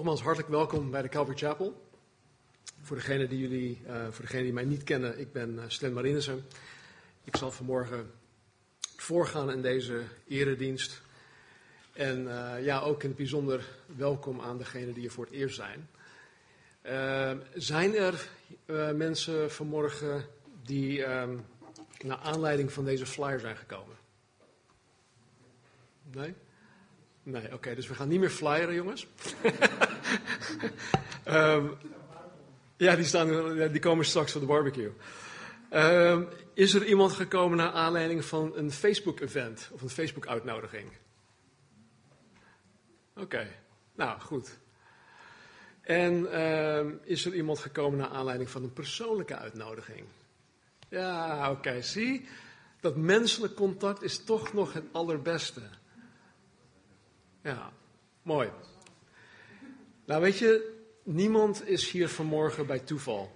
Nogmaals hartelijk welkom bij de Calvary Chapel. Voor degenen die, jullie, uh, voor degenen die mij niet kennen, ik ben uh, Slen Marinissen. Ik zal vanmorgen voorgaan in deze eredienst. En uh, ja, ook in het bijzonder welkom aan degenen die er voor het eerst zijn. zijn er mensen vanmorgen die naar aanleiding van deze flyer zijn gekomen? Nee? Nee, oké, dus we gaan niet meer flyeren, jongens. um, ja, die, staan, die komen straks voor de barbecue. Um, is er iemand gekomen naar aanleiding van een Facebook-event of een Facebook-uitnodiging? Oké, okay. nou goed. En um, is er iemand gekomen naar aanleiding van een persoonlijke uitnodiging? Ja, oké, okay. zie, dat menselijk contact is toch nog het allerbeste. Ja, mooi. Nou weet je, niemand is hier vanmorgen bij toeval.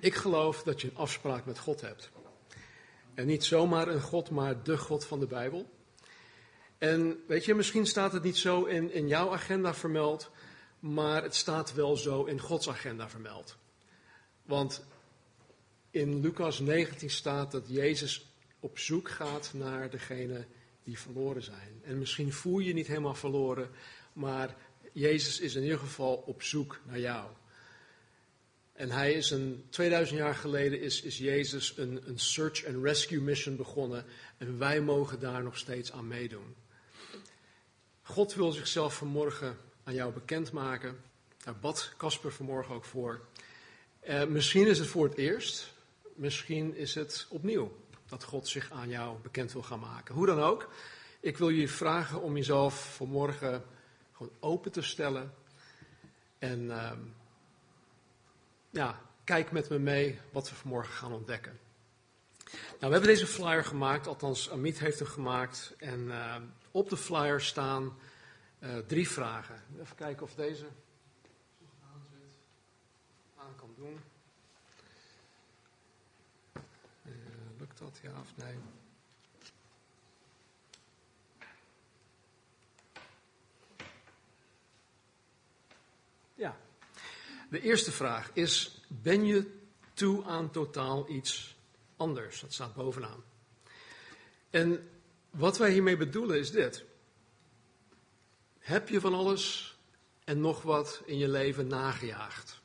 Ik geloof dat je een afspraak met God hebt. En niet zomaar een God, maar de God van de Bijbel. En weet je, misschien staat het niet zo in, in jouw agenda vermeld, maar het staat wel zo in Gods agenda vermeld. Want in Lucas 19 staat dat Jezus op zoek gaat naar degene die verloren zijn. En misschien voel je je niet helemaal verloren, maar Jezus is in ieder geval op zoek naar jou. En hij is een, 2000 jaar geleden is, is Jezus een, een search and rescue mission begonnen. En wij mogen daar nog steeds aan meedoen. God wil zichzelf vanmorgen aan jou bekendmaken. Daar bad Casper vanmorgen ook voor. Eh, misschien is het voor het eerst. Misschien is het opnieuw dat God zich aan jou bekend wil gaan maken. Hoe dan ook, ik wil je vragen om jezelf vanmorgen gewoon open te stellen. En uh, ja, kijk met me mee wat we vanmorgen gaan ontdekken. Nou, we hebben deze flyer gemaakt, althans Amit heeft hem gemaakt. En uh, op de flyer staan uh, drie vragen. Even kijken of deze aan kan doen. Dat, ja of nee? Ja. De eerste vraag is: ben je toe aan totaal iets anders? Dat staat bovenaan. En wat wij hiermee bedoelen is dit. Heb je van alles en nog wat in je leven nagejaagd?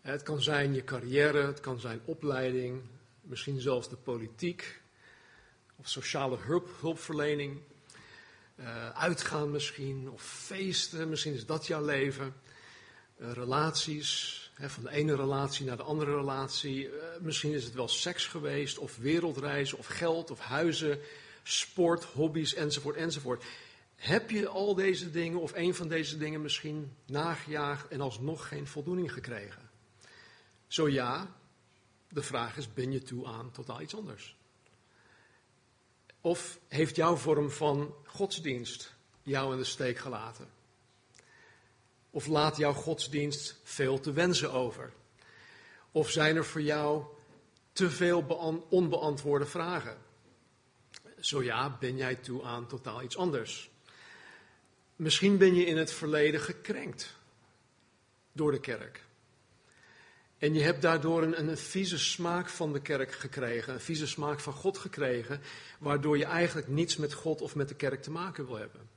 Het kan zijn je carrière, het kan zijn opleiding, misschien zelfs de politiek, of sociale hulp, hulpverlening, uh, uitgaan misschien, of feesten, misschien is dat jouw leven, uh, relaties, hè, van de ene relatie naar de andere relatie, uh, misschien is het wel seks geweest, of wereldreizen, of geld, of huizen, sport, hobby's, enzovoort, enzovoort. Heb je al deze dingen of een van deze dingen misschien nagejaagd en alsnog geen voldoening gekregen? Zo ja, de vraag is, ben je toe aan totaal iets anders? Of heeft jouw vorm van godsdienst jou in de steek gelaten? Of laat jouw godsdienst veel te wensen over? Of zijn er voor jou te veel onbeantwoorde vragen? Zo ja, ben jij toe aan totaal iets anders? Misschien ben je in het verleden gekrenkt door de kerk. En je hebt daardoor een, een vieze smaak van de kerk gekregen, een vieze smaak van God gekregen, waardoor je eigenlijk niets met God of met de kerk te maken wil hebben.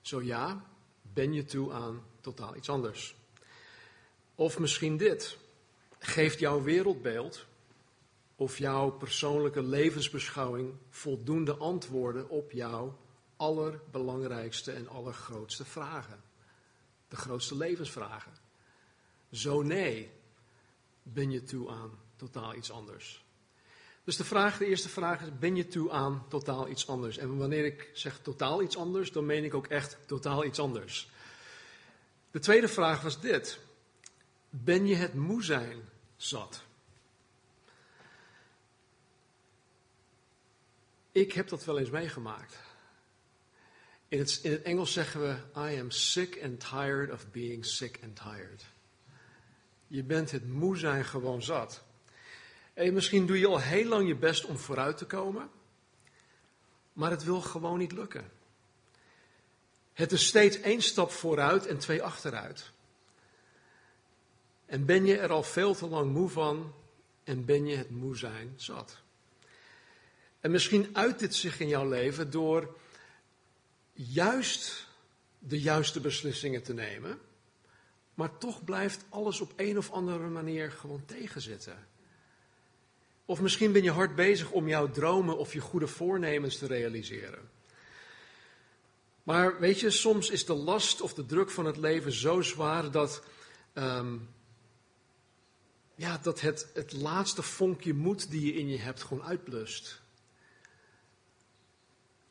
Zo ja, ben je toe aan totaal iets anders. Of misschien dit. Geeft jouw wereldbeeld of jouw persoonlijke levensbeschouwing voldoende antwoorden op jouw allerbelangrijkste en allergrootste vragen? De grootste levensvragen. Zo nee, ben je toe aan totaal iets anders? Dus de, vraag, de eerste vraag is, ben je toe aan totaal iets anders? En wanneer ik zeg totaal iets anders, dan meen ik ook echt totaal iets anders. De tweede vraag was dit. Ben je het moe zijn zat? Ik heb dat wel eens meegemaakt. In het, in het Engels zeggen we, I am sick and tired of being sick and tired. Je bent het moe zijn gewoon zat. En misschien doe je al heel lang je best om vooruit te komen, maar het wil gewoon niet lukken. Het is steeds één stap vooruit en twee achteruit. En ben je er al veel te lang moe van en ben je het moe zijn zat. En misschien uit dit zich in jouw leven door juist de juiste beslissingen te nemen, maar toch blijft alles op een of andere manier gewoon tegenzitten. Of misschien ben je hard bezig om jouw dromen of je goede voornemens te realiseren. Maar weet je, soms is de last of de druk van het leven zo zwaar dat, ehm, ja, dat het, het laatste vonkje moed die je in je hebt gewoon uitblust.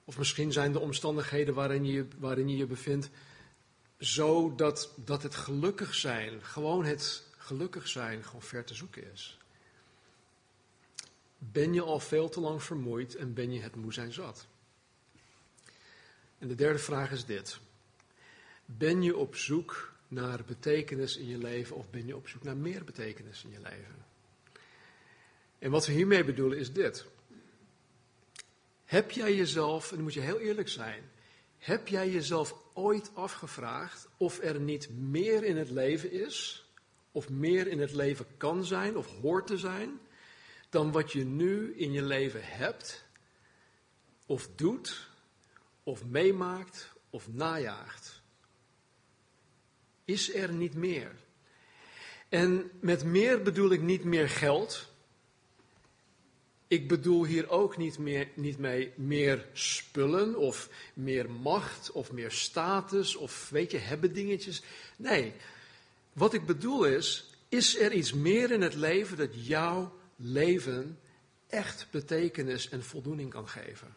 Of misschien zijn de omstandigheden waarin je waarin je, je bevindt zo dat, dat het gelukkig zijn, gewoon het gelukkig zijn, gewoon ver te zoeken is. Ben je al veel te lang vermoeid en ben je het moe zijn zat? En de derde vraag is dit. Ben je op zoek naar betekenis in je leven of ben je op zoek naar meer betekenis in je leven? En wat we hiermee bedoelen is dit. Heb jij jezelf, en dan moet je heel eerlijk zijn, heb jij jezelf ooit afgevraagd of er niet meer in het leven is, of meer in het leven kan zijn of hoort te zijn, dan wat je nu in je leven hebt, of doet, of meemaakt, of najaagt? Is er niet meer? En met meer bedoel ik niet meer geld, ik bedoel hier ook niet, meer, niet mee meer spullen of meer macht of meer status of weet je, hebben dingetjes. Nee, wat ik bedoel is, is er iets meer in het leven dat jouw leven echt betekenis en voldoening kan geven?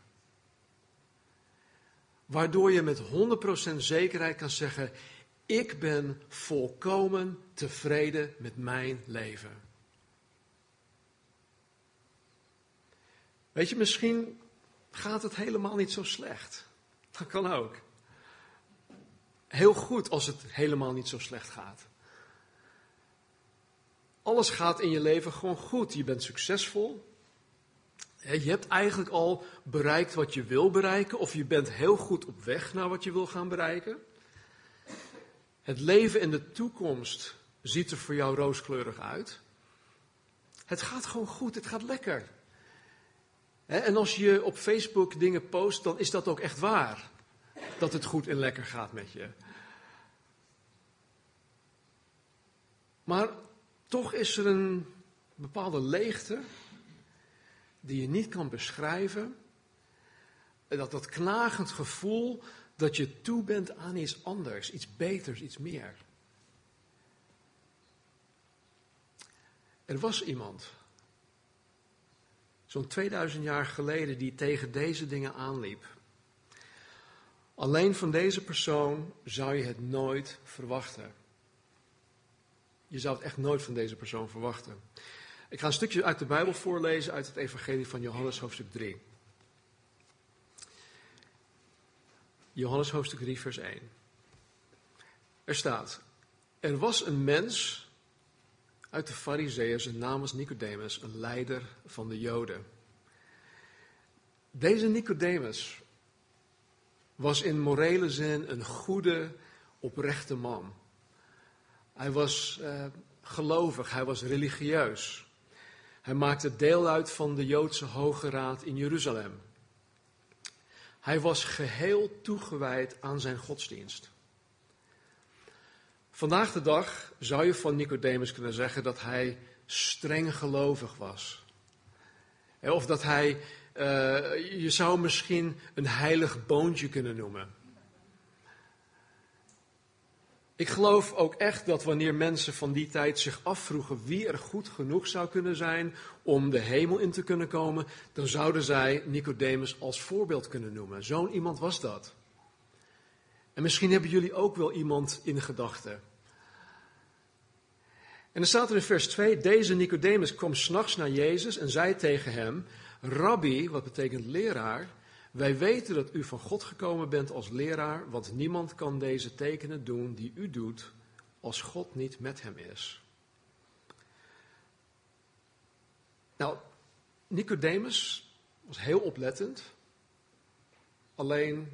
Waardoor je met 100% zekerheid kan zeggen, ik ben volkomen tevreden met mijn leven. Weet je, misschien gaat het helemaal niet zo slecht. Dat kan ook. Heel goed als het helemaal niet zo slecht gaat. Alles gaat in je leven gewoon goed. Je bent succesvol. Je hebt eigenlijk al bereikt wat je wil bereiken, of je bent heel goed op weg naar wat je wil gaan bereiken. Het leven in de toekomst ziet er voor jou rooskleurig uit. Het gaat gewoon goed, het gaat lekker. En als je op Facebook dingen post, dan is dat ook echt waar. Dat het goed en lekker gaat met je. Maar toch is er een bepaalde leegte die je niet kan beschrijven. Dat dat knagend gevoel dat je toe bent aan iets anders, iets beters, iets meer. Er was iemand zo'n 2000 jaar geleden, die tegen deze dingen aanliep. Alleen van deze persoon zou je het nooit verwachten. Je zou het echt nooit van deze persoon verwachten. Ik ga een stukje uit de Bijbel voorlezen uit het Evangelie van Johannes, hoofdstuk 3. Johannes, hoofdstuk 3, vers 1. Er staat: Er was een mens uit de Farizeeën, zijn naam was Nicodemus, een leider van de Joden. Deze Nicodemus was in morele zin een goede, oprechte man. Hij was uh, gelovig, hij was religieus. Hij maakte deel uit van de Joodse Hoge Raad in Jeruzalem. Hij was geheel toegewijd aan zijn godsdienst. Vandaag de dag zou je van Nicodemus kunnen zeggen dat hij streng gelovig was. Of dat hij, uh, je zou misschien een heilig boontje kunnen noemen. Ik geloof ook echt dat wanneer mensen van die tijd zich afvroegen wie er goed genoeg zou kunnen zijn om de hemel in te kunnen komen, dan zouden zij Nicodemus als voorbeeld kunnen noemen. Zo'n iemand was dat. En misschien hebben jullie ook wel iemand in gedachten. En dan staat er in vers 2, deze Nicodemus kwam s'nachts naar Jezus en zei tegen hem, Rabbi, wat betekent leraar, wij weten dat u van God gekomen bent als leraar, want niemand kan deze tekenen doen die u doet als God niet met hem is. Nou, Nicodemus was heel oplettend, alleen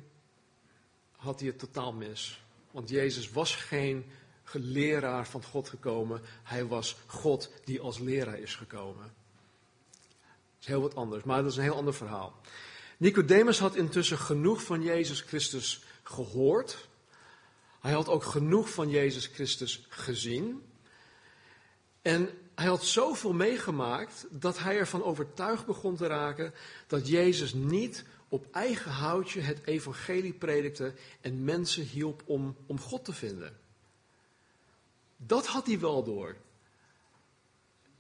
had hij het totaal mis. Want Jezus was geen leraar van God gekomen. Hij was God die als leraar is gekomen. Dat is heel wat anders, maar dat is een heel ander verhaal. Nicodemus had intussen genoeg van Jezus Christus gehoord. Hij had ook genoeg van Jezus Christus gezien. En hij had zoveel meegemaakt dat hij ervan overtuigd begon te raken dat Jezus niet op eigen houtje het evangelie predikte en mensen hielp om, om God te vinden. Dat had hij wel door.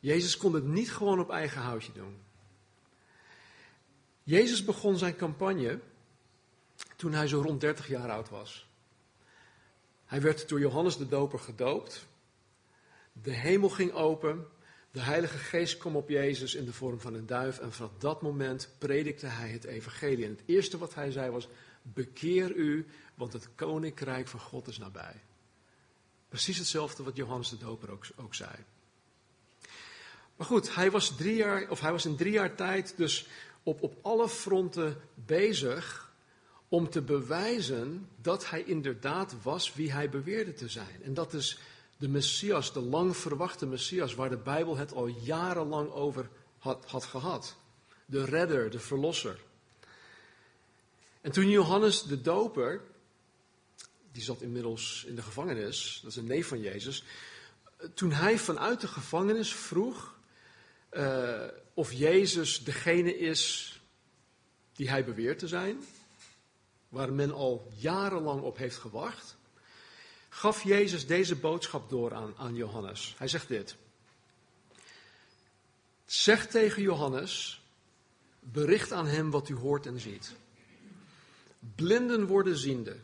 Jezus kon het niet gewoon op eigen houtje doen. Jezus begon zijn campagne toen hij zo rond 30 jaar oud was. Hij werd door Johannes de Doper gedoopt. De hemel ging open. De Heilige Geest kwam op Jezus in de vorm van een duif. En vanaf dat moment predikte hij het Evangelie. En het eerste wat hij zei was: Bekeer u, want het koninkrijk van God is nabij. Precies hetzelfde wat Johannes de Doper ook, ook zei. Maar goed, hij was, drie jaar, of hij was in drie jaar tijd dus op, op alle fronten bezig om te bewijzen dat hij inderdaad was wie hij beweerde te zijn. En dat is de Messias, de lang verwachte Messias, waar de Bijbel het al jarenlang over had, had gehad. De redder, de verlosser. En toen Johannes de Doper, die zat inmiddels in de gevangenis, dat is een neef van Jezus, toen hij vanuit de gevangenis vroeg uh, of Jezus degene is die hij beweert te zijn, waar men al jarenlang op heeft gewacht, gaf Jezus deze boodschap door aan, aan Johannes. Hij zegt dit. Zeg tegen Johannes, bericht aan hem wat u hoort en ziet. Blinden worden ziende,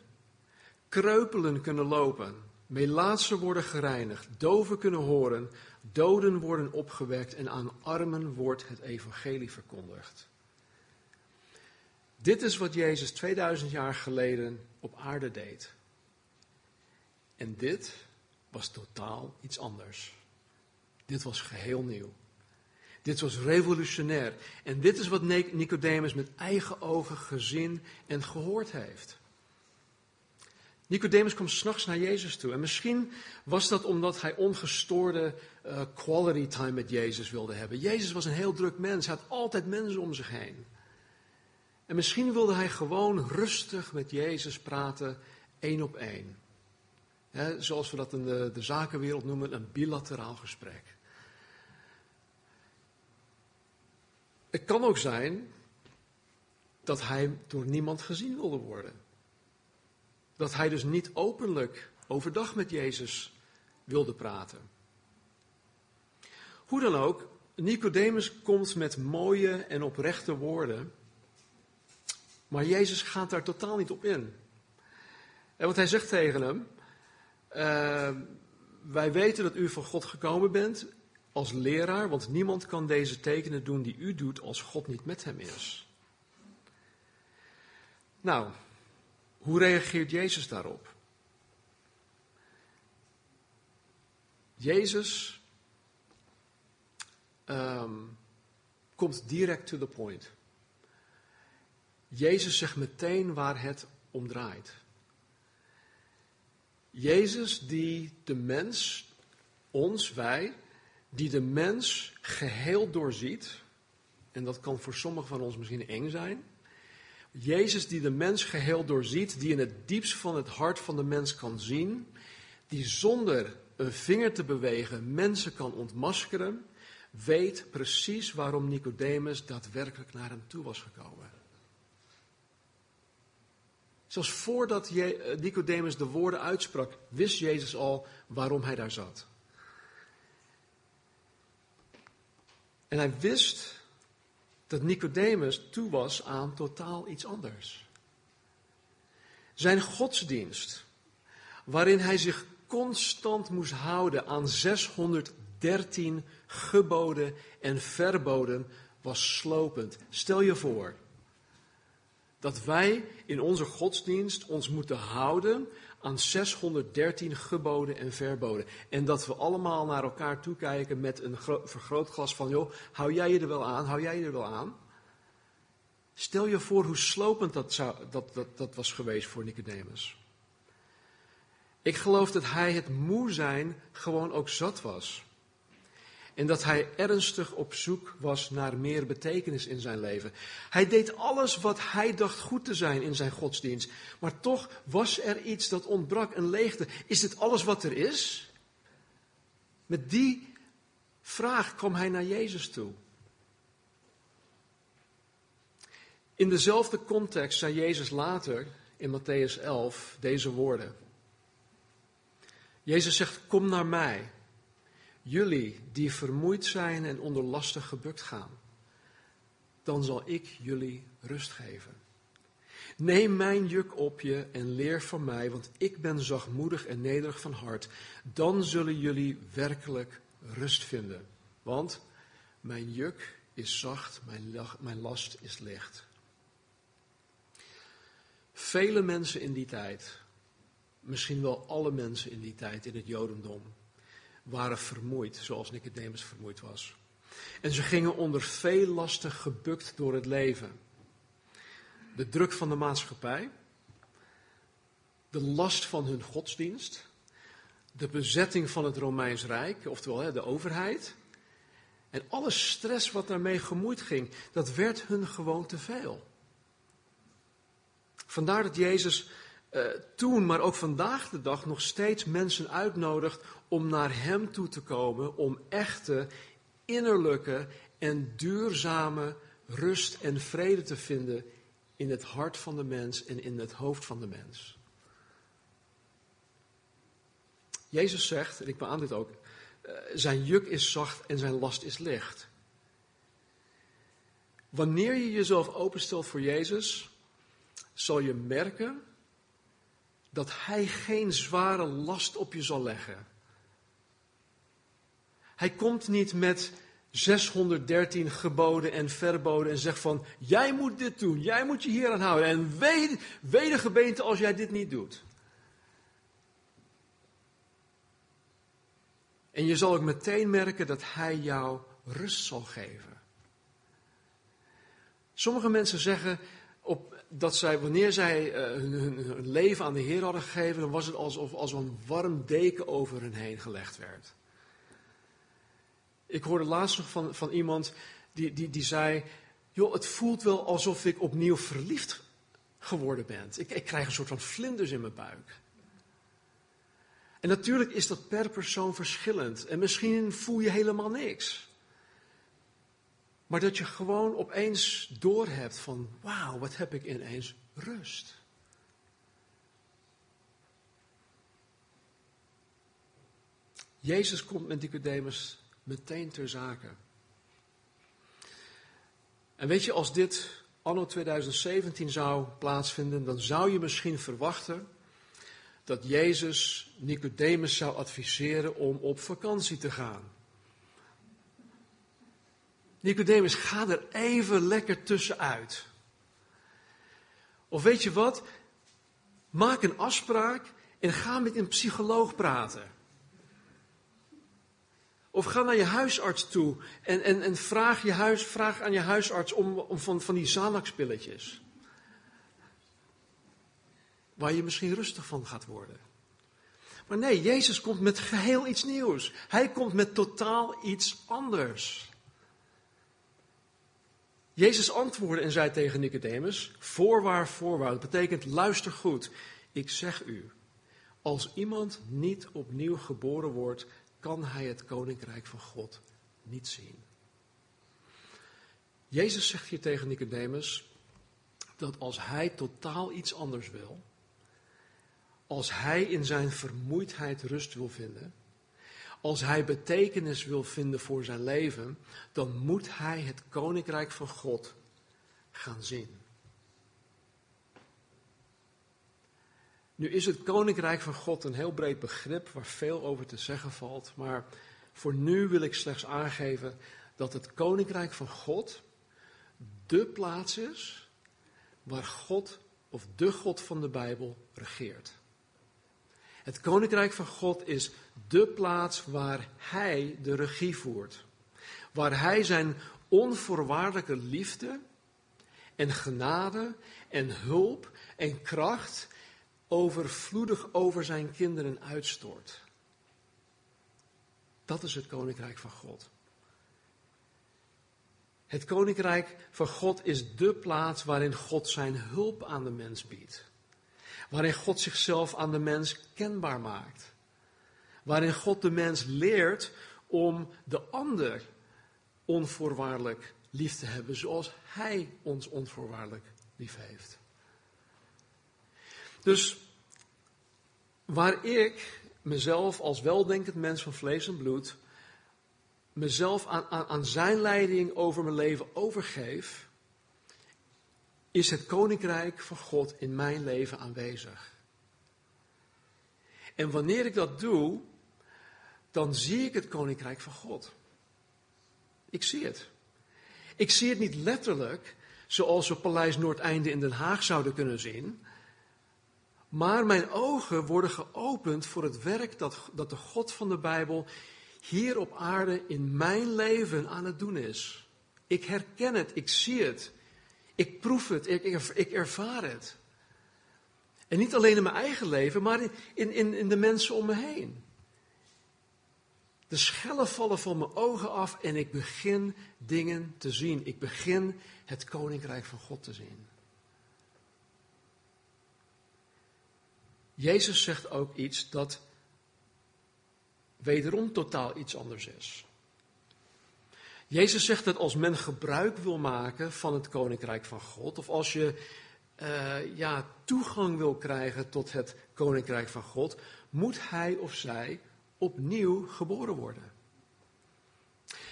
kreupelen kunnen lopen, melaatsen worden gereinigd, doven kunnen horen, doden worden opgewekt en aan armen wordt het evangelie verkondigd. Dit is wat Jezus 2000 jaar geleden op aarde deed. En dit was totaal iets anders. Dit was geheel nieuw. Dit was revolutionair. En dit is wat Nicodemus met eigen ogen gezien en gehoord heeft. Nicodemus kwam s'nachts naar Jezus toe. En misschien was dat omdat hij ongestoorde uh, quality time met Jezus wilde hebben. Jezus was een heel druk mens. Hij had altijd mensen om zich heen. En misschien wilde hij gewoon rustig met Jezus praten, één op één. Zoals we dat in de, zakenwereld noemen, een bilateraal gesprek. Het kan ook zijn dat hij door niemand gezien wilde worden. Dat hij dus niet openlijk overdag met Jezus wilde praten. Hoe dan ook, Nicodemus komt met mooie en oprechte woorden maar Jezus gaat daar totaal niet op in. En wat hij zegt tegen hem, uh, wij weten dat u van God gekomen bent als leraar, want niemand kan deze tekenen doen die u doet als God niet met hem is. Nou, hoe reageert Jezus daarop? Jezus um, komt direct to the point. Jezus zegt meteen waar het om draait. Jezus die de mens, ons, wij, die de mens geheel doorziet, en dat kan voor sommigen van ons misschien eng zijn. Jezus die de mens geheel doorziet, die in het diepst van het hart van de mens kan zien, die zonder een vinger te bewegen mensen kan ontmaskeren, weet precies waarom Nicodemus daadwerkelijk naar hem toe was gekomen. Zelfs voordat eh, Nicodemus de woorden uitsprak, wist Jezus al waarom hij daar zat. En hij wist dat Nicodemus toe was aan totaal iets anders. Zijn godsdienst, waarin hij zich constant moest houden aan 613 geboden en verboden, was slopend. Stel je voor, dat wij in onze godsdienst ons moeten houden aan 613 geboden en verboden. En dat we allemaal naar elkaar toekijken met een vergrootglas van, joh, hou jij je er wel aan, hou jij je er wel aan? Stel je voor hoe slopend dat, zou, dat, dat, dat was geweest voor Nicodemus. Ik geloof dat hij het moe zijn gewoon ook zat was. En dat hij ernstig op zoek was naar meer betekenis in zijn leven. Hij deed alles wat hij dacht goed te zijn in zijn godsdienst. Maar toch was er iets dat ontbrak, een leegte. Is dit alles wat er is? Met die vraag kwam hij naar Jezus toe. In dezelfde context zei Jezus later in Matthäus 11 deze woorden. Jezus zegt: Kom naar mij, jullie die vermoeid zijn en onder lasten gebukt gaan. Dan zal ik jullie rust geven. Neem mijn juk op je en leer van mij, want ik ben zachtmoedig en nederig van hart. Dan zullen jullie werkelijk rust vinden. Want mijn juk is zacht, mijn last is licht. Vele mensen in die tijd, misschien wel alle mensen in die tijd in het Jodendom, waren vermoeid, zoals Nicodemus vermoeid was. En ze gingen onder veel lasten gebukt door het leven. De druk van de maatschappij, de last van hun godsdienst, de bezetting van het Romeins Rijk, oftewel de overheid, en alle stress wat daarmee gemoeid ging, dat werd hun gewoon te veel. Vandaar dat Jezus uh, toen, maar ook vandaag de dag, nog steeds mensen uitnodigt om naar Hem toe te komen, om echte, innerlijke en duurzame rust en vrede te vinden in het hart van de mens en in het hoofd van de mens. Jezus zegt, en ik beaam dit ook, uh, zijn juk is zacht en zijn last is licht. Wanneer je jezelf openstelt voor Jezus, zal je merken dat Hij geen zware last op je zal leggen. Hij komt niet met 613 geboden en verboden en zegt van, jij moet dit doen, jij moet je hier aan houden en wee, de gemeente als jij dit niet doet. En je zal ook meteen merken dat Hij jou rust zal geven. Sommige mensen zeggen, op, dat zij, wanneer zij uh, hun, hun, leven aan de Heer hadden gegeven, dan was het alsof als een warm deken over hen heen gelegd werd. Ik hoorde laatst nog van, van iemand die, die, die zei, joh, het voelt wel alsof ik opnieuw verliefd geworden ben. Ik, ik krijg een soort van vlinders in mijn buik. En natuurlijk is dat per persoon verschillend. En misschien voel je helemaal niks. Maar dat je gewoon opeens doorhebt van, wauw, wat heb ik ineens rust. Jezus komt met Nicodemus meteen ter zake. En weet je, als dit anno 2017 zou plaatsvinden, dan zou je misschien verwachten dat Jezus Nicodemus zou adviseren om op vakantie te gaan. Nicodemus, ga er even lekker tussenuit. Of weet je wat? Maak een afspraak en ga met een psycholoog praten. Of ga naar je huisarts toe en, en, en vraag, je huis, vraag aan je huisarts om, om van, van die Xanax-pilletjes. Waar je misschien rustig van gaat worden. Maar nee, Jezus komt met geheel iets nieuws. Hij komt met totaal iets anders. Jezus antwoordde en zei tegen Nicodemus: Voorwaar, voorwaar. Dat betekent luister goed. Ik zeg u, als iemand niet opnieuw geboren wordt, kan hij het koninkrijk van God niet zien. Jezus zegt hier tegen Nicodemus dat als hij totaal iets anders wil, als hij in zijn vermoeidheid rust wil vinden, als hij betekenis wil vinden voor zijn leven, dan moet hij het koninkrijk van God gaan zien. Nu is het koninkrijk van God een heel breed begrip waar veel over te zeggen valt, maar voor nu wil ik slechts aangeven dat het koninkrijk van God de plaats is waar God of de God van de Bijbel regeert. Het koninkrijk van God is de plaats waar Hij de regie voert. Waar Hij zijn onvoorwaardelijke liefde en genade en hulp en kracht overvloedig over zijn kinderen uitstort. Dat is het koninkrijk van God. Het koninkrijk van God is de plaats waarin God zijn hulp aan de mens biedt. Waarin God zichzelf aan de mens kenbaar maakt. Waarin God de mens leert om de ander onvoorwaardelijk lief te hebben zoals Hij ons onvoorwaardelijk lief heeft. Dus waar ik mezelf als weldenkend mens van vlees en bloed, mezelf aan, aan, aan zijn leiding over mijn leven overgeef, is het koninkrijk van God in mijn leven aanwezig. En wanneer ik dat doe, dan zie ik het koninkrijk van God. Ik zie het. Ik zie het niet letterlijk, zoals we Paleis Noordeinde in Den Haag zouden kunnen zien. Maar mijn ogen worden geopend voor het werk dat, dat de God van de Bijbel hier op aarde in mijn leven aan het doen is. Ik herken het, ik zie het, ik proef het, ik, ik, ervaar het. En niet alleen in mijn eigen leven, maar in, in, in de mensen om me heen. De schellen vallen van mijn ogen af en ik begin dingen te zien. Ik begin het koninkrijk van God te zien. Jezus zegt ook iets dat wederom totaal iets anders is. Jezus zegt dat als men gebruik wil maken van het koninkrijk van God, of als je uh, ja, toegang wil krijgen tot het koninkrijk van God, moet hij of zij opnieuw geboren worden.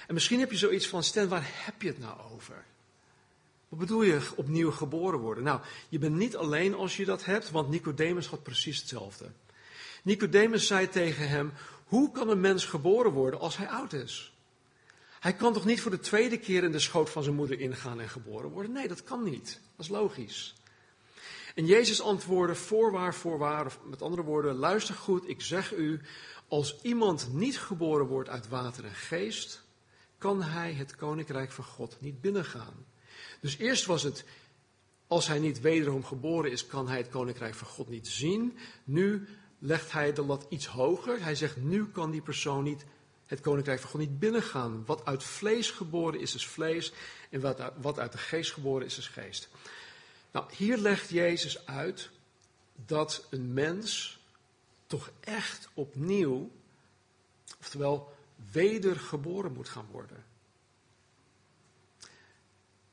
En misschien heb je zoiets van, Stan, waar heb je het nou over? Wat bedoel je opnieuw geboren worden? Nou, je bent niet alleen als je dat hebt, want Nicodemus had precies hetzelfde. Nicodemus zei tegen hem, hoe kan een mens geboren worden als hij oud is? Hij kan toch niet voor de tweede keer in de schoot van zijn moeder ingaan en geboren worden? Nee, dat kan niet. Dat is logisch. En Jezus antwoordde voorwaar, voorwaar, of met andere woorden, luister goed, ik zeg u, als iemand niet geboren wordt uit water en geest, kan hij het koninkrijk van God niet binnengaan. Dus eerst was het, als hij niet wederom geboren is, kan hij het koninkrijk van God niet zien. Nu legt hij de lat iets hoger. Hij zegt, nu kan die persoon niet het koninkrijk van God niet binnengaan. Wat uit vlees geboren is, is vlees. En wat uit, wat uit de geest geboren is, is geest. Nou, hier legt Jezus uit dat een mens toch echt opnieuw, oftewel wedergeboren moet gaan worden.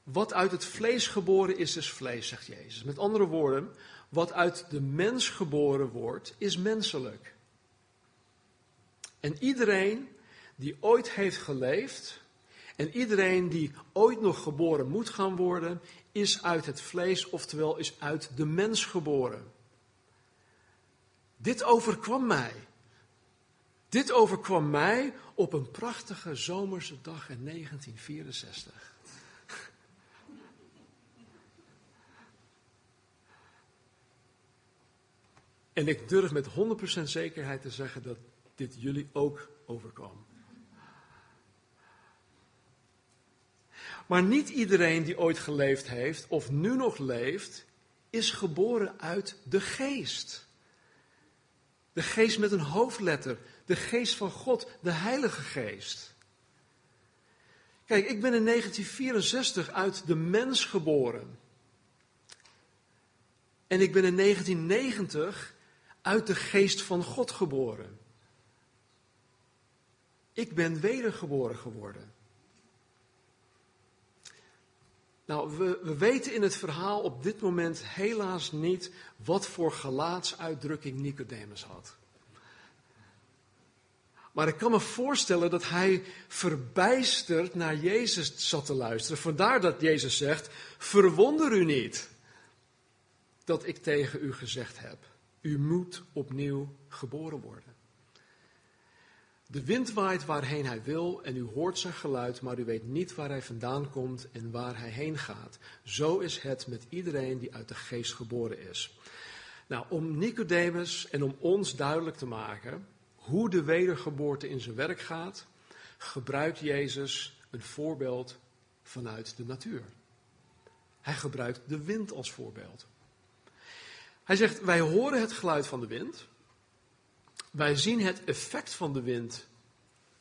Wat uit het vlees geboren is, is vlees, zegt Jezus. Met andere woorden, wat uit de mens geboren wordt, is menselijk. En iedereen die ooit heeft geleefd, en iedereen die ooit nog geboren moet gaan worden, is uit het vlees, oftewel is uit de mens geboren. Dit overkwam mij. Dit overkwam mij op een prachtige zomerse dag in 1964. En ik durf met 100% zekerheid te zeggen dat dit jullie ook overkwam. Maar niet iedereen die ooit geleefd heeft of nu nog leeft, is geboren uit de geest. De geest met een hoofdletter, de geest van God, de Heilige Geest. Kijk, ik ben in 1964 uit de mens geboren. En ik ben in 1990 uit de geest van God geboren. Ik ben wedergeboren geworden. Nou, we, we, weten in het verhaal op dit moment helaas niet wat voor gelaatsuitdrukking Nicodemus had. Maar ik kan me voorstellen dat hij verbijsterd naar Jezus zat te luisteren. Vandaar dat Jezus zegt: Verwonder u niet dat ik tegen u gezegd heb. U moet opnieuw geboren worden. De wind waait waarheen hij wil en u hoort zijn geluid, maar u weet niet waar hij vandaan komt en waar hij heen gaat. Zo is het met iedereen die uit de geest geboren is. Nou, om Nicodemus en om ons duidelijk te maken hoe de wedergeboorte in zijn werk gaat, gebruikt Jezus een voorbeeld vanuit de natuur. Hij gebruikt de wind als voorbeeld. Hij zegt, wij horen het geluid van de wind. Wij zien het effect van de wind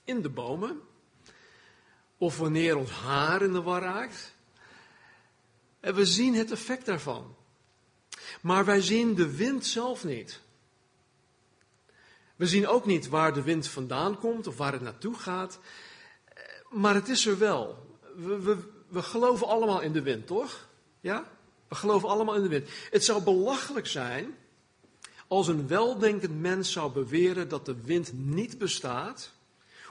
in de bomen. Of wanneer ons haar in de war raakt. En we zien het effect daarvan. Maar wij zien de wind zelf niet. We zien ook niet waar de wind vandaan komt of waar het naartoe gaat. Maar het is er wel. We, we, we geloven allemaal in de wind, toch? Ja? We geloven allemaal in de wind. Het zou belachelijk zijn als een weldenkend mens zou beweren dat de wind niet bestaat,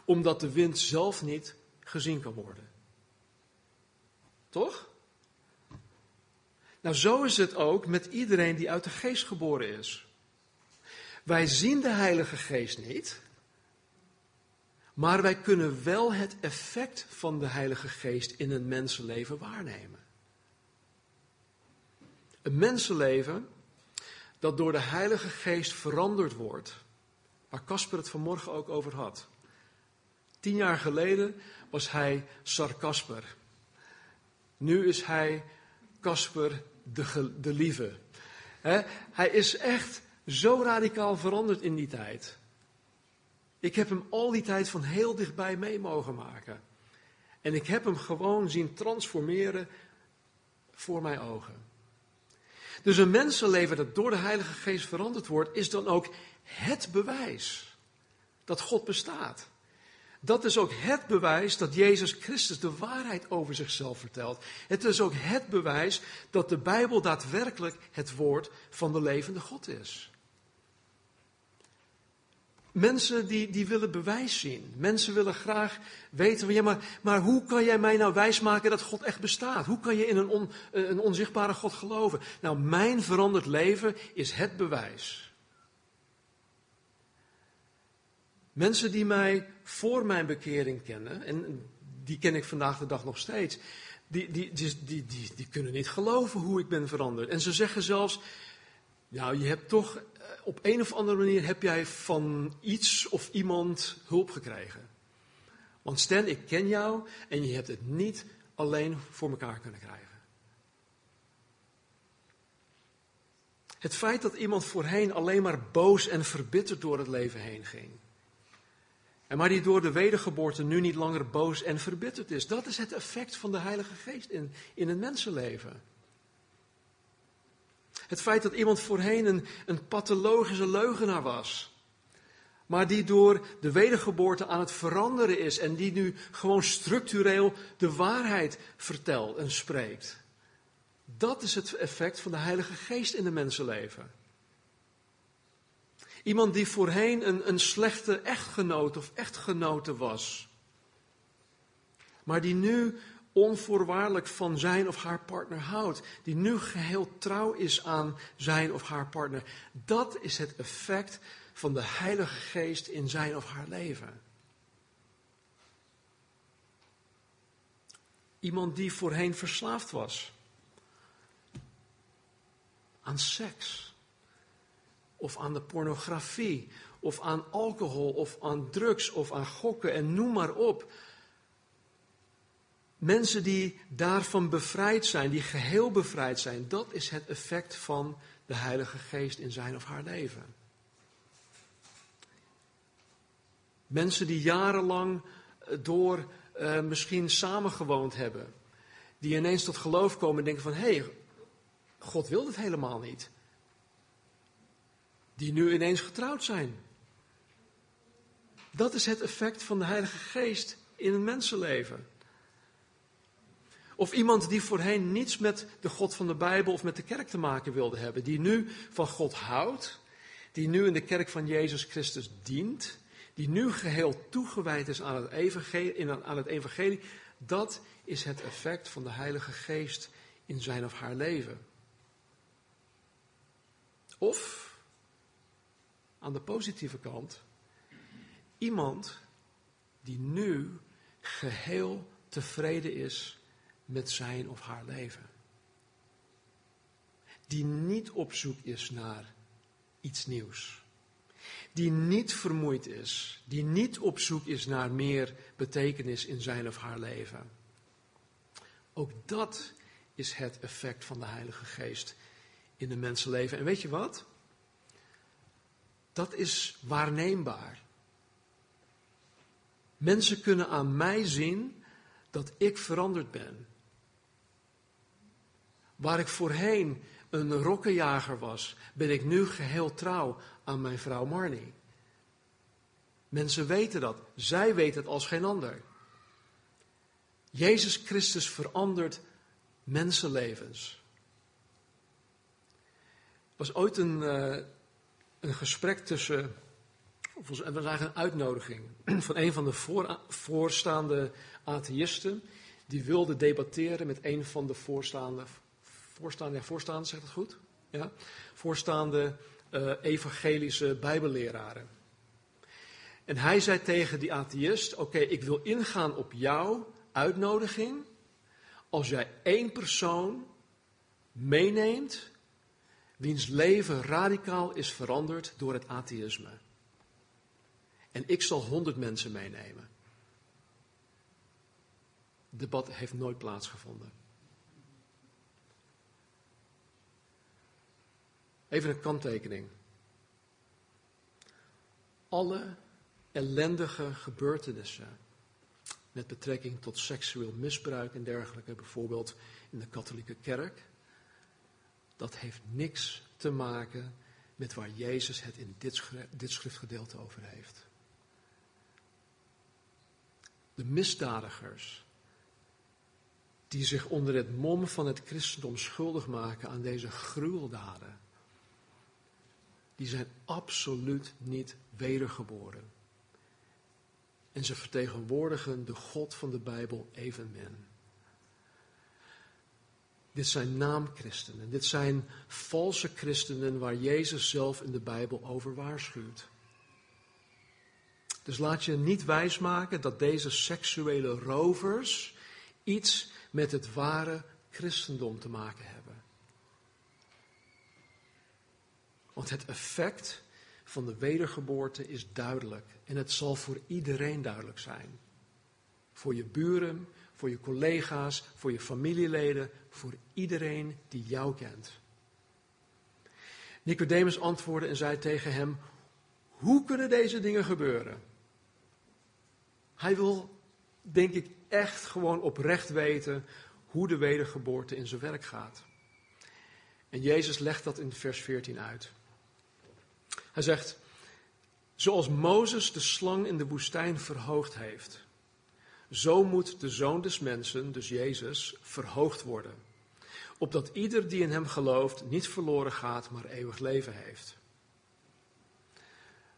omdat de wind zelf niet gezien kan worden. Toch? Nou, zo is het ook met iedereen die uit de geest geboren is. Wij zien de Heilige Geest niet, maar wij kunnen wel het effect van de Heilige Geest in een mensenleven waarnemen. Een mensenleven dat door de Heilige Geest veranderd wordt, waar Casper het vanmorgen ook over had. Tien jaar geleden was hij Sarkasper. Nu is hij Casper de, de lieve. hij is echt zo radicaal veranderd in die tijd. Ik heb hem al die tijd van heel dichtbij mee mogen maken. En ik heb hem gewoon zien transformeren voor mijn ogen. Dus een mensenleven dat door de Heilige Geest veranderd wordt, is dan ook het bewijs dat God bestaat. Dat is ook het bewijs dat Jezus Christus de waarheid over zichzelf vertelt. Het is ook het bewijs dat de Bijbel daadwerkelijk het woord van de levende God is. Mensen die, die willen bewijs zien. Mensen willen graag weten, maar, maar hoe kan jij mij nou wijsmaken dat God echt bestaat? Hoe kan je in een, on, een onzichtbare God geloven? Nou, mijn veranderd leven is het bewijs. Mensen die mij voor mijn bekering kennen, en die ken ik vandaag de dag nog steeds, die, die, die, die kunnen niet geloven hoe ik ben veranderd. En ze zeggen zelfs, nou, je hebt toch op een of andere manier heb jij van iets of iemand hulp gekregen. Want Stan, ik ken jou en je hebt het niet alleen voor elkaar kunnen krijgen. Het feit dat iemand voorheen alleen maar boos en verbitterd door het leven heen ging. En maar die door de wedergeboorte nu niet langer boos en verbitterd is. Dat is het effect van de Heilige Geest in, in het mensenleven. Het feit dat iemand voorheen een, een pathologische leugenaar was. Maar die door de wedergeboorte aan het veranderen is. En die nu gewoon structureel de waarheid vertelt en spreekt. Dat is het effect van de Heilige Geest in de mensenleven. Iemand die voorheen een, een slechte echtgenoot of echtgenote was. Maar die nu onvoorwaardelijk van zijn of haar partner houdt, die nu geheel trouw is aan zijn of haar partner. Dat is het effect van de Heilige Geest in zijn of haar leven. Iemand die voorheen verslaafd was aan seks, of aan de pornografie, of aan alcohol, of aan drugs, of aan gokken en noem maar op. Mensen die daarvan bevrijd zijn, die geheel bevrijd zijn, dat is het effect van de Heilige Geest in zijn of haar leven. Mensen die jarenlang eh, door uh, misschien samengewoond hebben, die ineens tot geloof komen en denken van hé, hey, God wil het helemaal niet. Die nu ineens getrouwd zijn. Dat is het effect van de Heilige Geest in een mensenleven. Of iemand die voorheen niets met de God van de Bijbel of met de kerk te maken wilde hebben. Die nu van God houdt. Die nu in de kerk van Jezus Christus dient. Die nu geheel toegewijd is aan het evangelie. Aan het evangelie dat is het effect van de Heilige Geest in zijn of haar leven. Of, aan de positieve kant, iemand die nu geheel tevreden is met zijn of haar leven. Die niet op zoek is naar iets nieuws. Die niet vermoeid is. Die niet op zoek is naar meer betekenis in zijn of haar leven. Ook dat is het effect van de Heilige Geest in de mensenleven. En weet je wat? Dat is waarneembaar. Mensen kunnen aan mij zien dat ik veranderd ben. Waar ik voorheen een rokkenjager was, ben ik nu geheel trouw aan mijn vrouw Marnie. Mensen weten dat. Zij weten het als geen ander. Jezus Christus verandert mensenlevens. Er was ooit een, uh, een gesprek tussen, of het was eigenlijk een uitnodiging van een van de voor, voorstaande atheïsten. Die wilde debatteren met een van de voorstaande, voorstaande, ja, voorstaande zegt het goed? Ja? Voorstaande uh, evangelische bijbelleraren. En hij zei tegen die atheïst: Oké, ik wil ingaan op jouw uitnodiging. Als jij één persoon meeneemt, wiens leven radicaal is veranderd door het atheïsme. En ik zal honderd mensen meenemen. Het debat heeft nooit plaatsgevonden. Even een kanttekening. Alle ellendige gebeurtenissen met betrekking tot seksueel misbruik en dergelijke, bijvoorbeeld in de katholieke kerk, dat heeft niks te maken met waar Jezus het in dit, dit schriftgedeelte over heeft. De misdadigers die zich onder het mom van het christendom schuldig maken aan deze gruweldaden, die zijn absoluut niet wedergeboren. En ze vertegenwoordigen de God van de Bijbel evenmin. Dit zijn naamchristenen. Dit zijn valse christenen waar Jezus zelf in de Bijbel over waarschuwt. Dus laat je niet wijsmaken dat deze seksuele rovers iets met het ware christendom te maken hebben. Want het effect van de wedergeboorte is duidelijk. En het zal voor iedereen duidelijk zijn. Voor je buren, voor je collega's, voor je familieleden, voor iedereen die jou kent. Nicodemus antwoordde en zei tegen hem: Hoe kunnen deze dingen gebeuren? Hij wil, denk ik, echt gewoon oprecht weten hoe de wedergeboorte in zijn werk gaat. En Jezus legt dat in vers 14 uit. Hij zegt, zoals Mozes de slang in de woestijn verhoogd heeft, zo moet de zoon des mensen, dus Jezus, verhoogd worden. Opdat ieder die in hem gelooft niet verloren gaat, maar eeuwig leven heeft.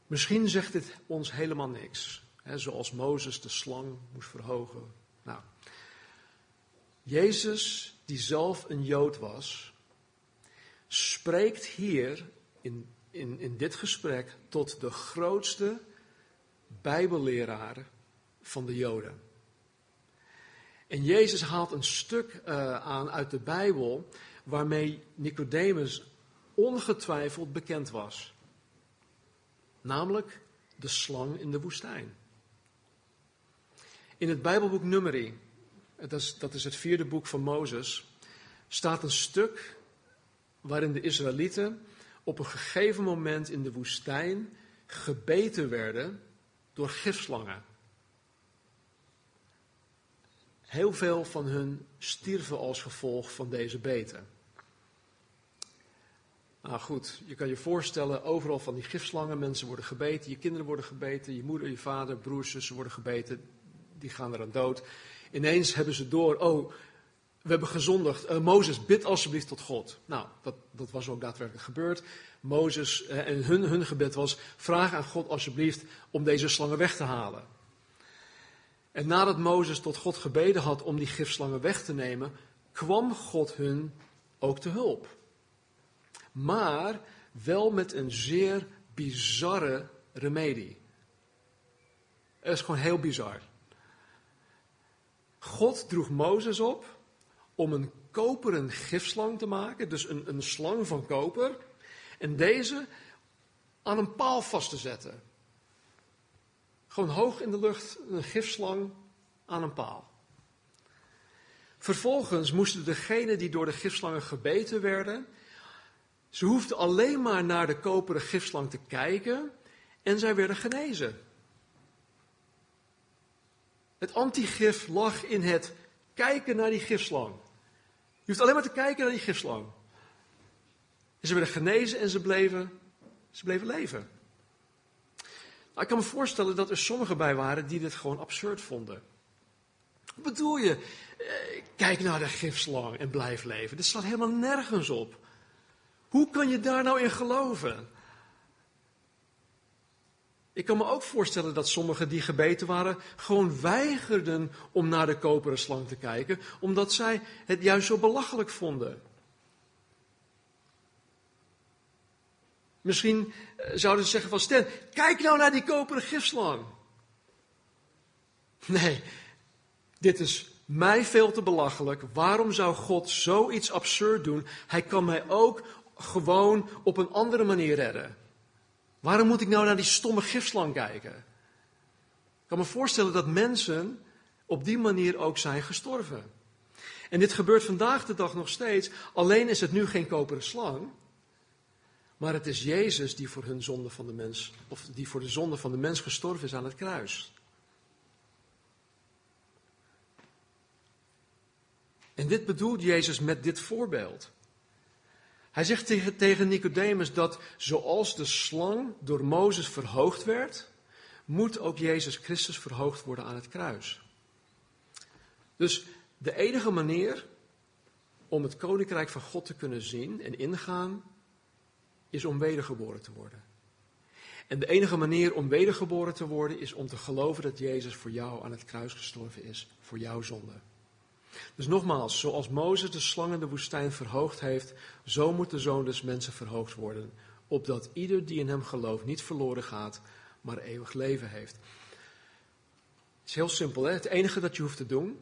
Misschien zegt dit ons helemaal niks. Hè, zoals Mozes de slang moest verhogen. Nou, Jezus, die zelf een Jood was, spreekt hier in in, in dit gesprek tot de grootste Bijbelleraar van de Joden. En Jezus haalt een stuk uh, aan uit de Bijbel waarmee Nicodemus ongetwijfeld bekend was. Namelijk de slang in de woestijn. In het Bijbelboek Numeri, dat is, dat is het vierde boek van Mozes, staat een stuk waarin de Israëlieten op een gegeven moment in de woestijn gebeten werden door gifslangen. Heel veel van hun stierven als gevolg van deze beten. Nou goed, je kan je voorstellen, overal van die gifslangen, mensen worden gebeten, je kinderen worden gebeten, je moeder, je vader, broers, zussen worden gebeten, die gaan eraan dood. Ineens hebben ze door, oh, we hebben gezondigd. Uh, Mozes, bid alsjeblieft tot God. Nou, dat, dat was ook daadwerkelijk gebeurd. Mozes uh, en hun, hun gebed was: vraag aan God alsjeblieft om deze slangen weg te halen. En nadat Mozes tot God gebeden had om die gifslangen weg te nemen, kwam God hun ook te hulp. Maar wel met een zeer bizarre remedie. Het is gewoon heel bizar. God droeg Mozes op om een koperen gifslang te maken, dus een, een slang van koper, en deze aan een paal vast te zetten. Gewoon hoog in de lucht, een gifslang aan een paal. Vervolgens moesten degenen die door de gifslangen gebeten werden, ze hoefden alleen maar naar de koperen gifslang te kijken en zij werden genezen. Het antigif lag in het kijken naar die gifslang. Je hoeft alleen maar te kijken naar die gifslang. En ze werden genezen en ze bleven, ze bleven leven. Nou, ik kan me voorstellen dat er sommigen bij waren die dit gewoon absurd vonden. Wat bedoel je? Eh, kijk naar de gifslang en blijf leven. Dit slaat helemaal nergens op. Hoe kan je daar nou in geloven? Ik kan me ook voorstellen dat sommigen die gebeten waren gewoon weigerden om naar de koperen slang te kijken, omdat zij het juist zo belachelijk vonden. Misschien eh, zouden ze zeggen van Stan, kijk nou naar die koperen gifslang. Nee, dit is mij veel te belachelijk. Waarom zou God zoiets absurd doen? Hij kan mij ook gewoon op een andere manier redden. Waarom moet ik nou naar die stomme gifslang kijken? Ik kan me voorstellen dat mensen op die manier ook zijn gestorven. En dit gebeurt vandaag de dag nog steeds. Alleen is het nu geen koperen slang. Maar het is Jezus die voor hun zonde van de mens, of die voor de zonde van de mens gestorven is aan het kruis. En dit bedoelt Jezus met dit voorbeeld. Hij zegt tegen, Nicodemus dat zoals de slang door Mozes verhoogd werd, moet ook Jezus Christus verhoogd worden aan het kruis. Dus de enige manier om het koninkrijk van God te kunnen zien en ingaan, is om wedergeboren te worden. En de enige manier om wedergeboren te worden is om te geloven dat Jezus voor jou aan het kruis gestorven is, voor jouw zonde. Dus nogmaals, zoals Mozes de slang in de woestijn verhoogd heeft, zo moet de zoon des mensen verhoogd worden, opdat ieder die in hem gelooft niet verloren gaat, maar eeuwig leven heeft. Het is heel simpel, hè? het enige dat je hoeft te doen,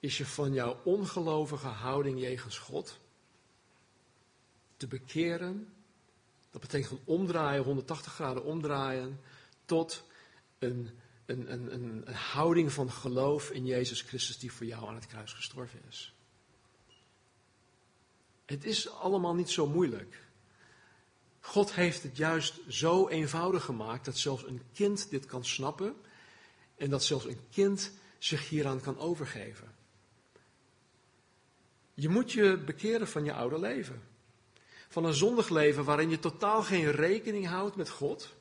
is je van jouw ongelovige houding jegens God te bekeren. Dat betekent omdraaien, 180 graden omdraaien, tot een een, een, een, houding van geloof in Jezus Christus die voor jou aan het kruis gestorven is. Het is allemaal niet zo moeilijk. God heeft het juist zo eenvoudig gemaakt dat zelfs een kind dit kan snappen en dat zelfs een kind zich hieraan kan overgeven. Je moet je bekeren van je oude leven. Van een zondig leven waarin je totaal geen rekening houdt met God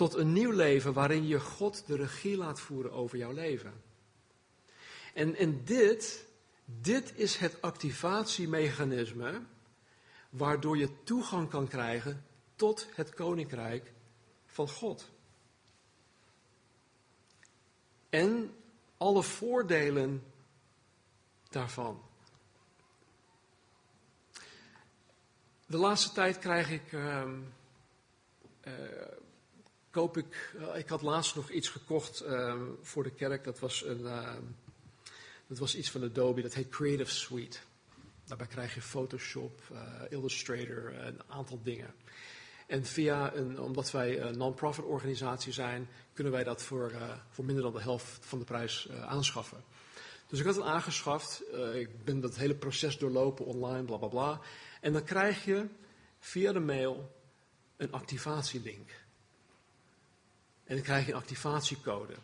tot een nieuw leven waarin je God de regie laat voeren over jouw leven. En, en dit, dit is het activatiemechanisme waardoor je toegang kan krijgen tot het koninkrijk van God. En alle voordelen daarvan. De laatste tijd krijg ik uh, koop ik, uh, ik had laatst nog iets gekocht uh, voor de kerk. Dat was, een, uh, dat was iets van Adobe, dat heet Creative Suite. Daarbij krijg je Photoshop, eh, Illustrator, een aantal dingen. En via een, omdat wij een non-profit organisatie zijn, kunnen wij dat voor, voor minder dan de helft van de prijs aanschaffen. Dus ik had het aangeschaft. ik ben dat hele proces doorlopen online, bla bla bla. En dan krijg je via de mail een activatielink. En dan krijg je een activatiecode.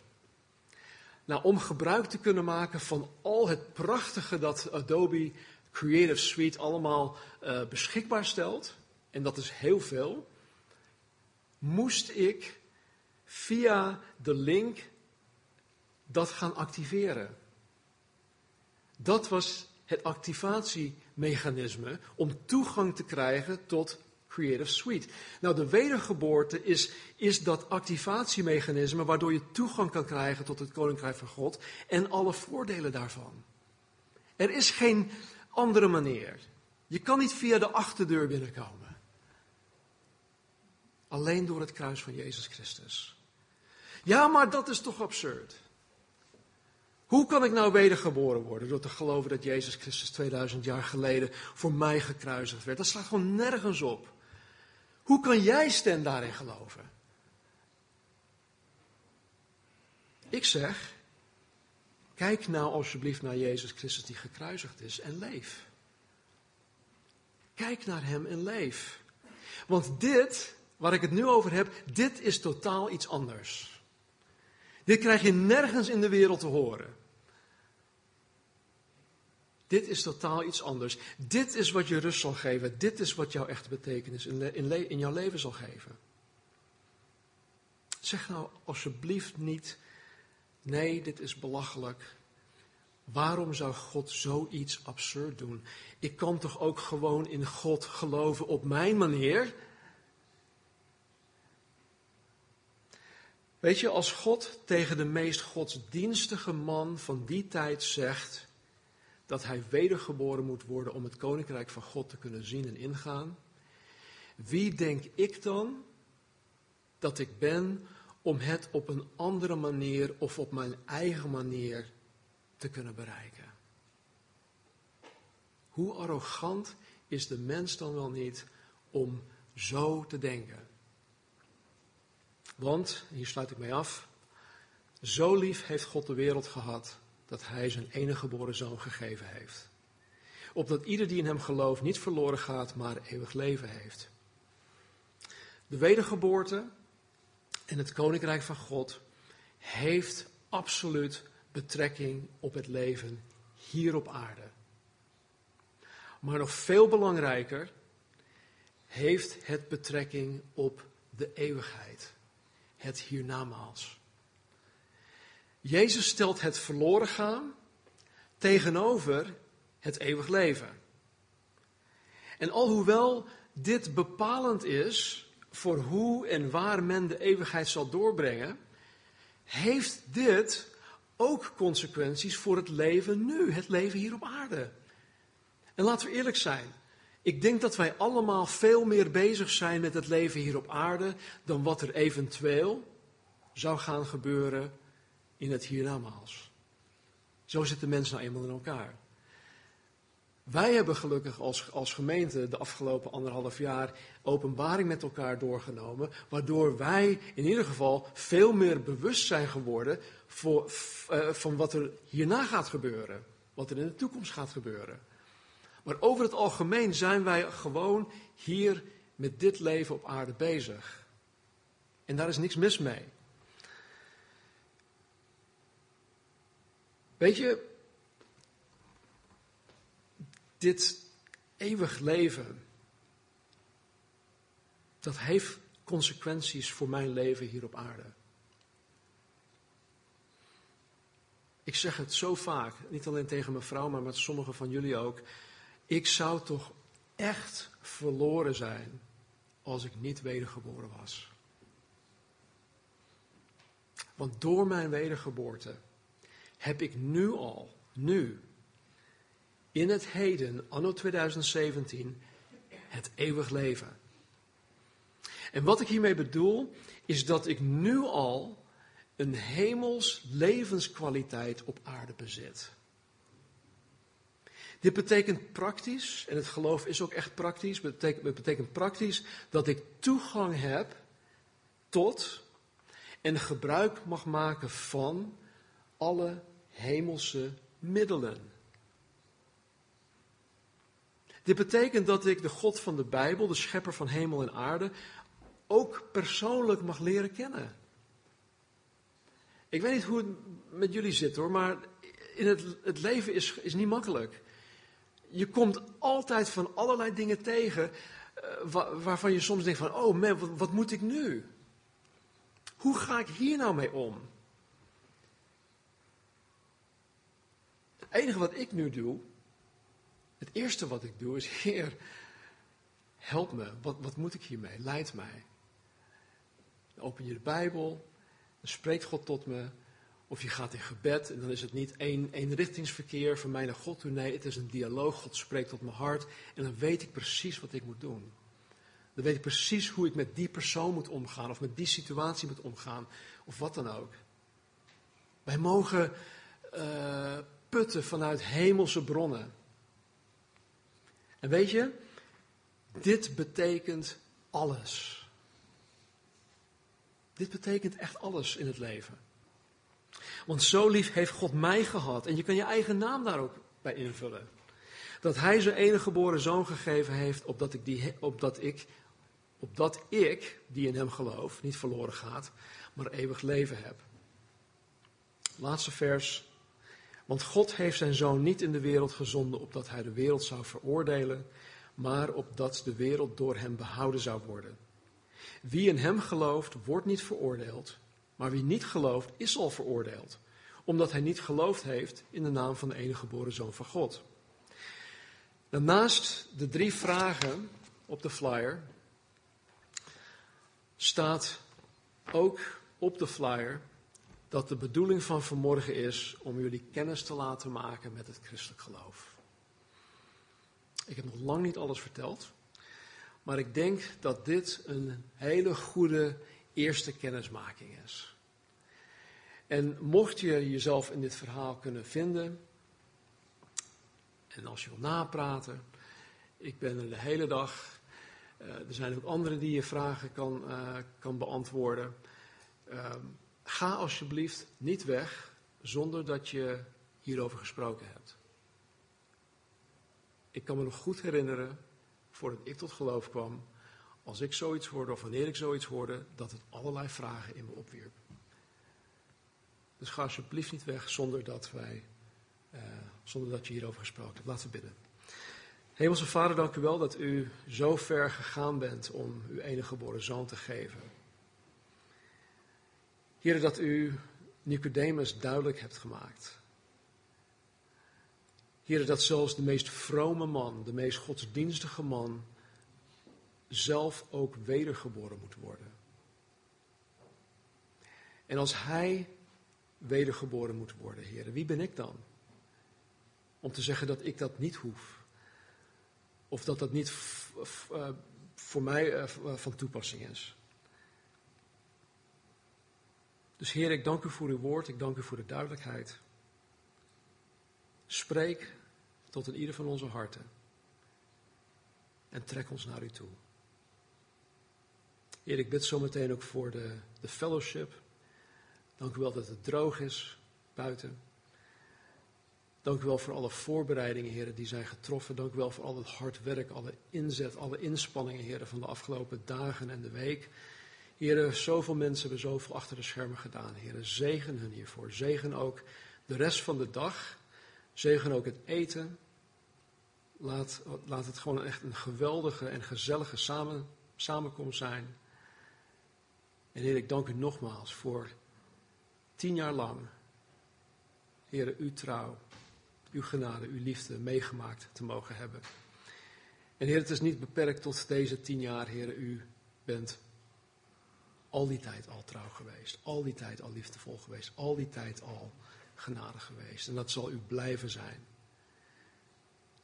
Nou, om gebruik te kunnen maken van al het prachtige dat Adobe Creative Suite allemaal uh, beschikbaar stelt, en dat is heel veel, moest ik via de link dat gaan activeren. Dat was het activatiemechanisme om toegang te krijgen tot Creative Suite. Nou, de wedergeboorte is, is dat activatiemechanisme waardoor je toegang kan krijgen tot het Koninkrijk van God en alle voordelen daarvan. Er is geen andere manier. Je kan niet via de achterdeur binnenkomen. Alleen door het kruis van Jezus Christus. Ja, maar dat is toch absurd? Hoe kan ik nou wedergeboren worden door te geloven dat Jezus Christus 2000 jaar geleden voor mij gekruisigd werd? Dat slaat gewoon nergens op. Hoe kan jij Stan daarin geloven? Ik zeg, Kijk nou alsjeblieft naar Jezus Christus die gekruisigd is en leef. Kijk naar Hem en leef. Want dit, waar ik het nu over heb, dit is totaal iets anders. Dit krijg je nergens in de wereld te horen. Dit is totaal iets anders. Dit is wat je rust zal geven. Dit is wat jouw echte betekenis in, in, in jouw leven zal geven. Zeg nou alsjeblieft niet, nee, dit is belachelijk. Waarom zou God zoiets absurd doen? Ik kan toch ook gewoon in God geloven op mijn manier? Weet je, als God tegen de meest godsdienstige man van die tijd zegt dat hij wedergeboren moet worden om het koninkrijk van God te kunnen zien en ingaan, wie denk ik dan dat ik ben om het op een andere manier of op mijn eigen manier te kunnen bereiken? Hoe arrogant is de mens dan wel niet om zo te denken? Want, hier sluit ik mee af, zo lief heeft God de wereld gehad dat Hij zijn enige geboren zoon gegeven heeft. Opdat ieder die in Hem gelooft niet verloren gaat, maar eeuwig leven heeft. De wedergeboorte en het koninkrijk van God heeft absoluut betrekking op het leven hier op aarde. Maar nog veel belangrijker heeft het betrekking op de eeuwigheid, het hiernamaals. Jezus stelt het verloren gaan tegenover het eeuwig leven. En alhoewel dit bepalend is voor hoe en waar men de eeuwigheid zal doorbrengen, heeft dit ook consequenties voor het leven nu, het leven hier op aarde. En laten we eerlijk zijn. Ik denk dat wij allemaal veel meer bezig zijn met het leven hier op aarde dan wat er eventueel zou gaan gebeuren in het hiernamaals. Zo zitten mensen nou eenmaal in elkaar. Wij hebben gelukkig als, als gemeente de afgelopen anderhalf jaar openbaring met elkaar doorgenomen, waardoor wij in ieder geval veel meer bewust zijn geworden voor, uh, van wat er hierna gaat gebeuren, wat er in de toekomst gaat gebeuren. Maar over het algemeen zijn wij gewoon hier met dit leven op aarde bezig. En daar is niks mis mee. Weet je, dit eeuwig leven, dat heeft consequenties voor mijn leven hier op aarde. Ik zeg het zo vaak, niet alleen tegen mijn vrouw, maar met sommigen van jullie ook. Ik zou toch echt verloren zijn als ik niet wedergeboren was. Want door mijn wedergeboorte heb ik nu al, nu, in het heden, anno 2017, het eeuwig leven. En wat ik hiermee bedoel, is dat ik nu al een hemels levenskwaliteit op aarde bezit. Dit betekent praktisch, en het geloof is ook echt praktisch, het betekent, betekent praktisch dat ik toegang heb tot en gebruik mag maken van alle hemelse middelen. Dit betekent dat ik de God van de Bijbel, de schepper van hemel en aarde, ook persoonlijk mag leren kennen. Ik weet niet hoe het met jullie zit hoor, maar in het, het leven is, is niet makkelijk. Je komt altijd van allerlei dingen tegen uh, waarvan je soms denkt van, oh man, wat moet ik nu? Hoe ga ik hier nou mee om? Enige wat ik nu doe, het eerste wat ik doe is, Heer, help me. Wat, wat moet ik hiermee? Leid mij. Dan open je de Bijbel, dan spreekt God tot me. Of je gaat in gebed en dan is het niet één, één richtingsverkeer van mij naar God toe. Nee, het is een dialoog. God spreekt tot mijn hart en dan weet ik precies wat ik moet doen. Dan weet ik precies hoe ik met die persoon moet omgaan of met die situatie moet omgaan of wat dan ook. Wij mogen uh, putten vanuit hemelse bronnen. En weet je, dit betekent alles. Dit betekent echt alles in het leven. Want zo lief heeft God mij gehad. En je kan je eigen naam daar ook bij invullen. Dat hij zijn enige geboren zoon gegeven heeft, opdat ik, die, opdat, ik, opdat ik, die in hem geloof, niet verloren gaat, maar eeuwig leven heb. Laatste vers. Want God heeft zijn zoon niet in de wereld gezonden, opdat hij de wereld zou veroordelen, maar opdat de wereld door hem behouden zou worden. Wie in hem gelooft, wordt niet veroordeeld, maar wie niet gelooft, is al veroordeeld, omdat hij niet geloofd heeft in de naam van de enige geboren zoon van God. Naast de drie vragen op de flyer staat ook op de flyer dat de bedoeling van vanmorgen is om jullie kennis te laten maken met het christelijk geloof. Ik heb nog lang niet alles verteld, maar ik denk dat dit een hele goede eerste kennismaking is. En mocht je jezelf in dit verhaal kunnen vinden, en als je wil napraten, ik ben er de hele dag. Uh, er zijn ook anderen die je vragen kan, uh, kan beantwoorden. Uh, ga alsjeblieft niet weg zonder dat je hierover gesproken hebt. Ik kan me nog goed herinneren, voordat ik tot geloof kwam, als ik zoiets hoorde of wanneer ik zoiets hoorde, dat het allerlei vragen in me opwierp. Dus ga alsjeblieft niet weg zonder dat wij uh, zonder dat je hierover gesproken hebt. Laten we bidden. Hemelse Vader, dank u wel dat u zo ver gegaan bent om uw enige geboren zoon te geven. Heer, dat u Nicodemus duidelijk hebt gemaakt. Heer, dat zelfs de meest vrome man, de meest godsdienstige man, zelf ook wedergeboren moet worden. En als hij wedergeboren moet worden, Heer, wie ben ik dan? om te zeggen dat ik dat niet hoef. Of dat dat niet uh, voor mij uh, van toepassing is. Dus Heer, ik dank u voor uw woord, ik dank u voor de duidelijkheid. Spreek tot in ieder van onze harten. En trek ons naar u toe. Heer, ik bid zo meteen ook voor de, de fellowship. Dank u wel dat het droog is buiten. Dank u wel voor alle voorbereidingen, heren, die zijn getroffen. Dank u wel voor al het hard werk, alle inzet, alle inspanningen, heren, van de afgelopen dagen en de week. Heren, zoveel mensen hebben zoveel achter de schermen gedaan. Heren, zegen hun hiervoor. Zegen ook de rest van de dag. Zegen ook het eten. Laat, laat het gewoon echt een geweldige en gezellige samen, samenkomst zijn. En Heer, ik dank u nogmaals voor tien jaar lang, Heer, uw trouw uw genade, uw liefde meegemaakt te mogen hebben. En Heer, het is niet beperkt tot deze tien jaar, Heer, u bent al die tijd al trouw geweest, al die tijd al liefdevol geweest, al die tijd al genade geweest. En dat zal u blijven zijn.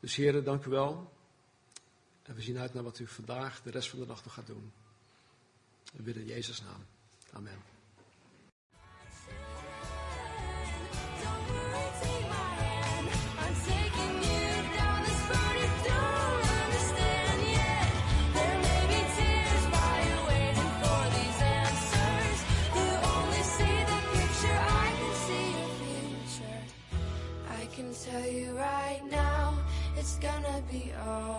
Dus Heer, dank u wel. En we zien uit naar wat u vandaag de rest van de dag nog gaat doen. We bidden in Jezus' naam. Amen. be all.